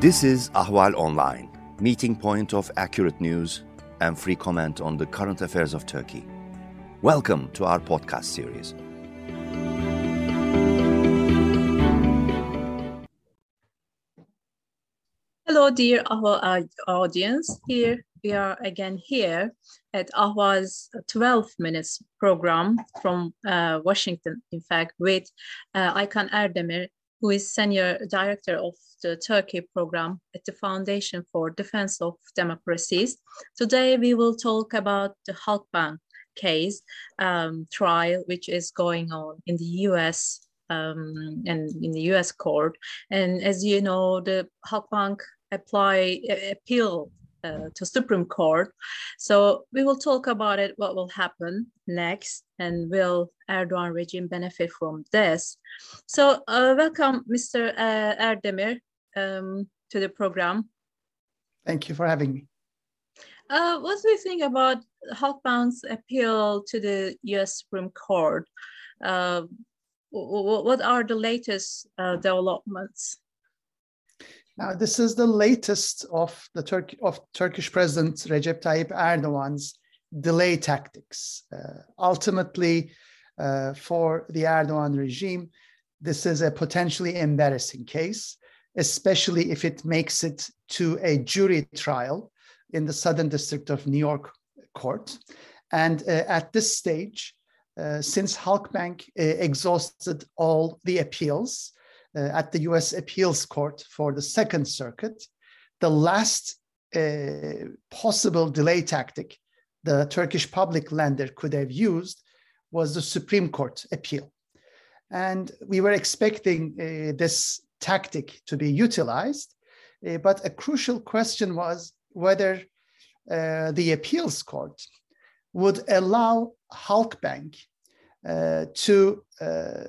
This is Ahval Online, meeting point of accurate news and free comment on the current affairs of Turkey. Welcome to our podcast series. Hello, dear Ahval audience. Here we are again here at Ahval's 12 minutes program from uh, Washington, in fact, with uh, Aykan Erdemir, who is Senior Director of the Turkey program at the Foundation for Defense of Democracies. Today, we will talk about the Halkbank case um, trial, which is going on in the US um, and in the US court. And as you know, the Halkbank apply appeal uh, to Supreme Court. So we will talk about it, what will happen next, and will Erdogan regime benefit from this? So uh, welcome, Mr. Uh, Erdemir um, to the program. Thank you for having me. Uh, what do you think about Halkbank's appeal to the U.S. Supreme Court? Uh, what are the latest uh, developments? Now, this is the latest of the Turk- of Turkish President Recep Tayyip Erdogan's delay tactics. Uh, ultimately, uh, for the Erdogan regime, this is a potentially embarrassing case especially if it makes it to a jury trial in the Southern District of New York Court. And uh, at this stage, uh, since Halkbank uh, exhausted all the appeals uh, at the US Appeals Court for the Second Circuit, the last uh, possible delay tactic the Turkish public lender could have used was the Supreme Court appeal. And we were expecting uh, this tactic to be utilized. Uh, but a crucial question was whether uh, the appeals court would allow Halkbank uh, to uh,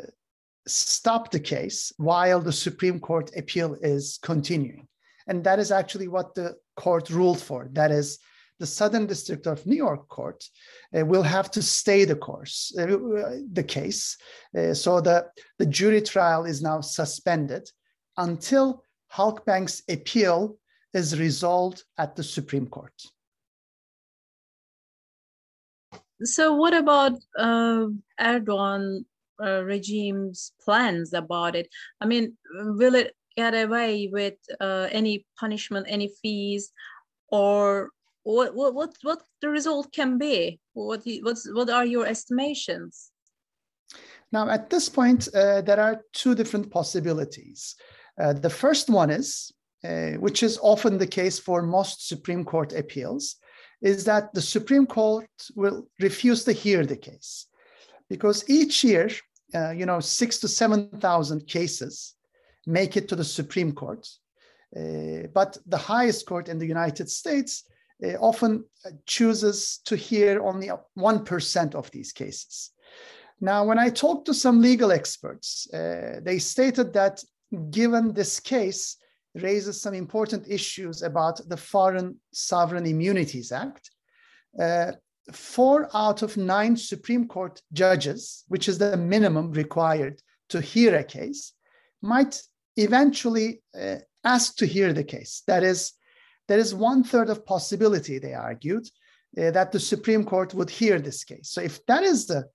stop the case while the Supreme Court appeal is continuing. And that is actually what the court ruled for. That is, the Southern District of New York Court uh, will have to stay the course, uh, the case. Uh, so the, the jury trial is now suspended until Halkbank's appeal is resolved at the Supreme Court. So, what about uh, Erdogan uh, regime's plans about it? I mean, will it get away with uh, any punishment, any fees, or what? What? What? What the result can be? What? What's? What are your estimations? Now, at this point, uh, there are two different possibilities. Uh, the first one is, uh, which is often the case for most Supreme Court appeals, is that the Supreme Court will refuse to hear the case. Because each year, uh, you know, six to 7,000 cases make it to the Supreme Court. Uh, but the highest court in the United States uh, often chooses to hear only 1% of these cases. Now, when I talked to some legal experts, uh, they stated that given this case raises some important issues about the Foreign Sovereign Immunities Act. Four out of nine Supreme Court judges, which is the minimum required to hear a case, might eventually uh, ask to hear the case. That is, there is one third of possibility, they argued, uh, that the Supreme Court would hear this case. So if that is the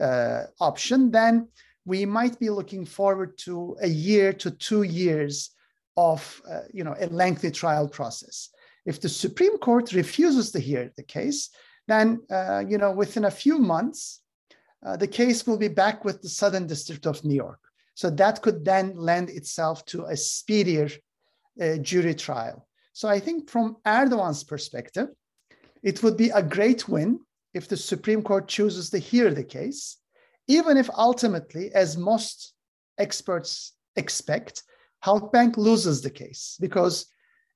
uh, option, then we might be looking forward to a year to two years of uh, you know a lengthy trial process. If the Supreme Court refuses to hear the case, then uh, you know within a few months, uh, the case will be back with the Southern District of New York. So that could then lend itself to a speedier uh, jury trial. So I think from Erdogan's perspective, it would be a great win if the Supreme Court chooses to hear the case even if ultimately, as most experts expect, Halkbank loses the case because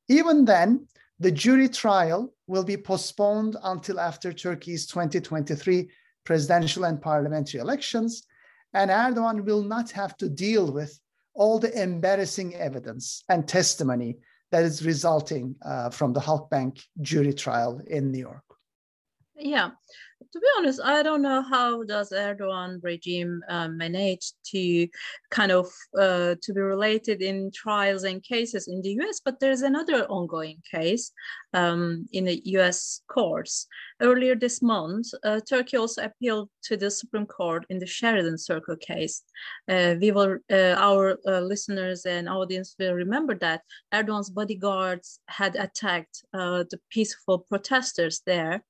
even then, the jury trial will be postponed until after Turkey's 2023 presidential and parliamentary elections, and Erdogan will not have to deal with all the embarrassing evidence and testimony that is resulting uh, from the Halkbank jury trial in New York. Yeah, to be honest, I don't know how does Erdogan regime uh, manage to kind of uh, to be related in trials and cases in the U.S. But there's another ongoing case um, in the U.S. courts. Earlier this month, uh, Turkey also appealed to the Supreme Court in the Sheridan Circle case. Uh, we will, uh, our uh, listeners and audience will remember that Erdogan's bodyguards had attacked the peaceful protesters there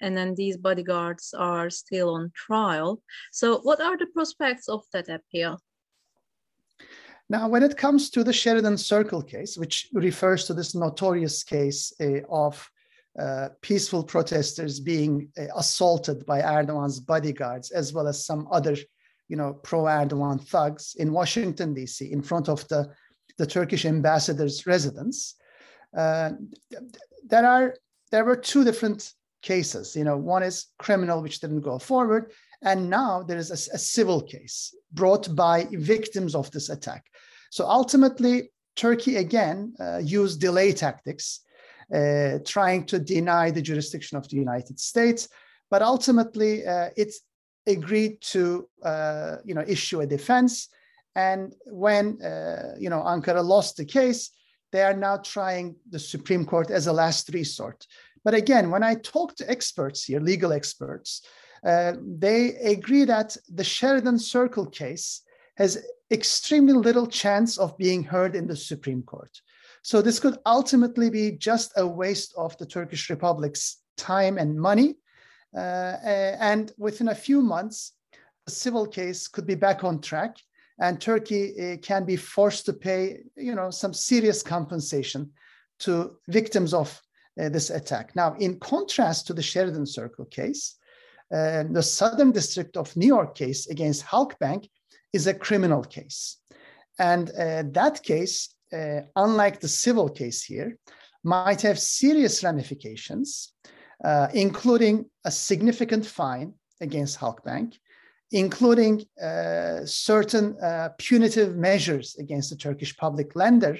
and then these bodyguards are still on trial. So, what are the prospects of that appeal? Now, when it comes to the Sheridan Circle case, which refers to this notorious case uh, of uh, peaceful protesters being uh, assaulted by Erdogan's bodyguards, as well as some other, you know, pro-Erdogan thugs in Washington D.C. in front of the the Turkish ambassador's residence. Uh, there are there were two different cases. You know, one is criminal, which didn't go forward, and now there is a, a civil case brought by victims of this attack. So ultimately, Turkey again uh, used delay tactics, uh, trying to deny the jurisdiction of the United States, but ultimately uh, it agreed to, uh, you know, issue a defense. And when uh, you know Ankara lost the case, they are now trying the Supreme Court as a last resort. But again, when I talk to experts here, legal experts, uh, they agree that the Sheridan Circle case has extremely little chance of being heard in the Supreme Court. So this could ultimately be just a waste of the Turkish Republic's time and money. Uh, and within a few months, the civil case could be back on track and Turkey uh, can be forced to pay, you know, some serious compensation to victims of uh, this attack. Now, in contrast to the Sheridan Circle case, uh, the Southern District of New York case against Halkbank is a criminal case. And uh, that case, uh, unlike the civil case here, might have serious ramifications, uh, including a significant fine against Halkbank, including uh, certain punitive measures against the Turkish public lender,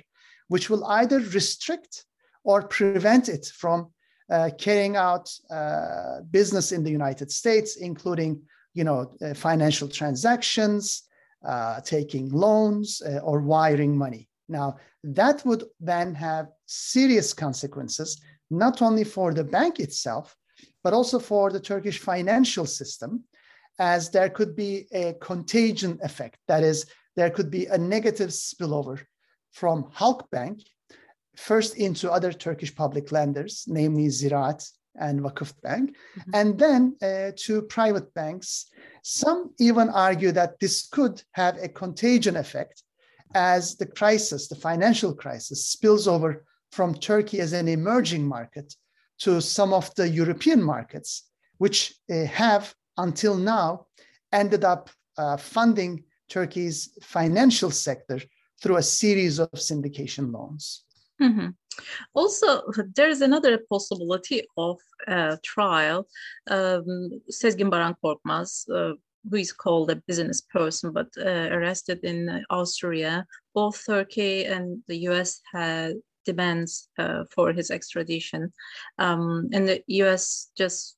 which will either restrict or prevent it from uh, carrying out uh, business in the United States, including you know uh, financial transactions, uh, taking loans, uh, or wiring money. Now that would then have serious consequences, not only for the bank itself, but also for the Turkish financial system, as there could be a contagion effect. That is, there could be a negative spillover from Halkbank first into other Turkish public lenders, namely Ziraat and Vakıf Bank, mm-hmm. and then uh, to private banks. Some even argue that this could have a contagion effect as the crisis, the financial crisis, spills over from Turkey as an emerging market to some of the European markets, which uh, have until now ended up uh, funding Turkey's financial sector through a series of syndication loans. Mm-hmm. Also, there's another possibility of uh, trial. Um, Sezgin Baran Korkmaz, uh, who is called a business person but uh, arrested in Austria, both Turkey and the US had demands uh, for his extradition. Um, and the US just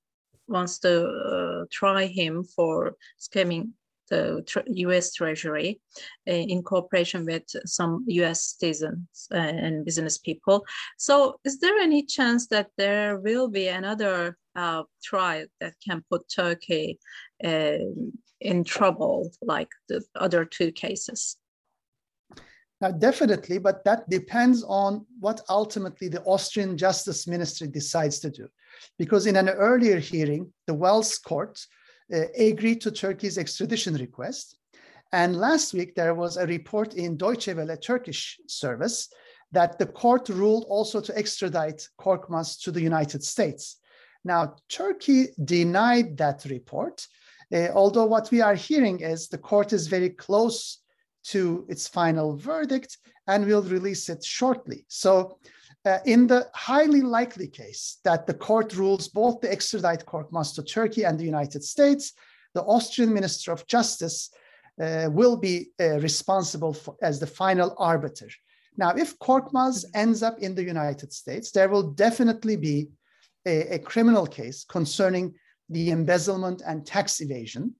wants to uh, try him for scamming the US Treasury uh, in cooperation with some US citizens uh, and business people. So, is there any chance that there will be another uh, trial that can put Turkey uh, in trouble like the other two cases? Now, definitely, but that depends on what ultimately the Austrian Justice Ministry decides to do. Because in an earlier hearing, the Wels court uh, agreed to Turkey's extradition request. And last week, there was a report in Deutsche Welle Turkish service that the court ruled also to extradite Korkmaz to the United States. Now, Turkey denied that report, uh, although what we are hearing is the court is very close to its final verdict and will release it shortly. So uh, in the highly likely case that the court rules both the extradite Korkmaz to Turkey and the United States, the Austrian Minister of Justice uh, will be uh, responsible for, as the final arbiter. Now, if Korkmaz ends up in the United States, there will definitely be a, a criminal case concerning the embezzlement and tax evasion,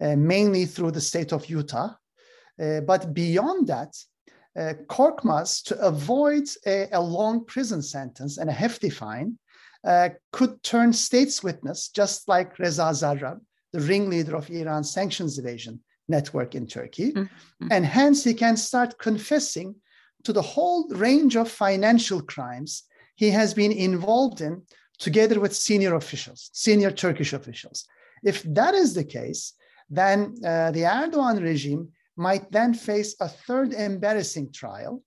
uh, mainly through the state of Utah. Uh, but beyond that, uh, Korkmaz, to avoid a, a, long prison sentence and a hefty fine, uh, could turn state's witness, just like Reza Zarrab, the ringleader of Iran's sanctions evasion network in Turkey. Mm-hmm. And hence, he can start confessing to the whole range of financial crimes he has been involved in together with senior officials, senior Turkish officials. If that is the case, then uh, the Erdogan regime might then face a third embarrassing trial,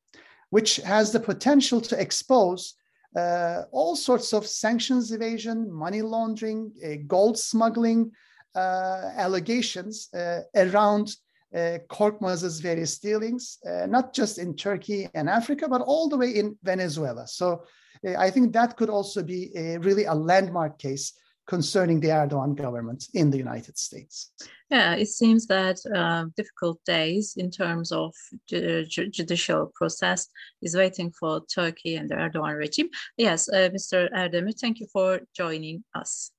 which has the potential to expose uh, all sorts of sanctions evasion, money laundering, uh, gold smuggling uh, allegations uh, around uh, Korkmaz's various dealings, uh, not just in Turkey and Africa, but all the way in Venezuela. So uh, I think that could also be a, really a landmark case concerning the Erdogan government in the United States. Yeah, it seems that uh, difficult days in terms of ju- ju- judicial process is waiting for Turkey and the Erdogan regime. Yes, uh, Mr. Erdemir, thank you for joining us.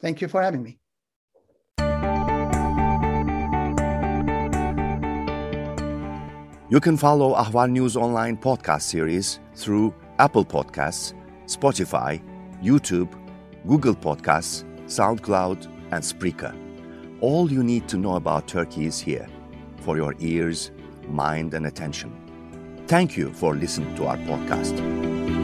Thank you for having me. You can follow Ahval News Online podcast series through Apple Podcasts, Spotify, YouTube, Google Podcasts, SoundCloud, and Spreaker. All you need to know about Turkey is here for your ears, mind, and attention. Thank you for listening to our podcast.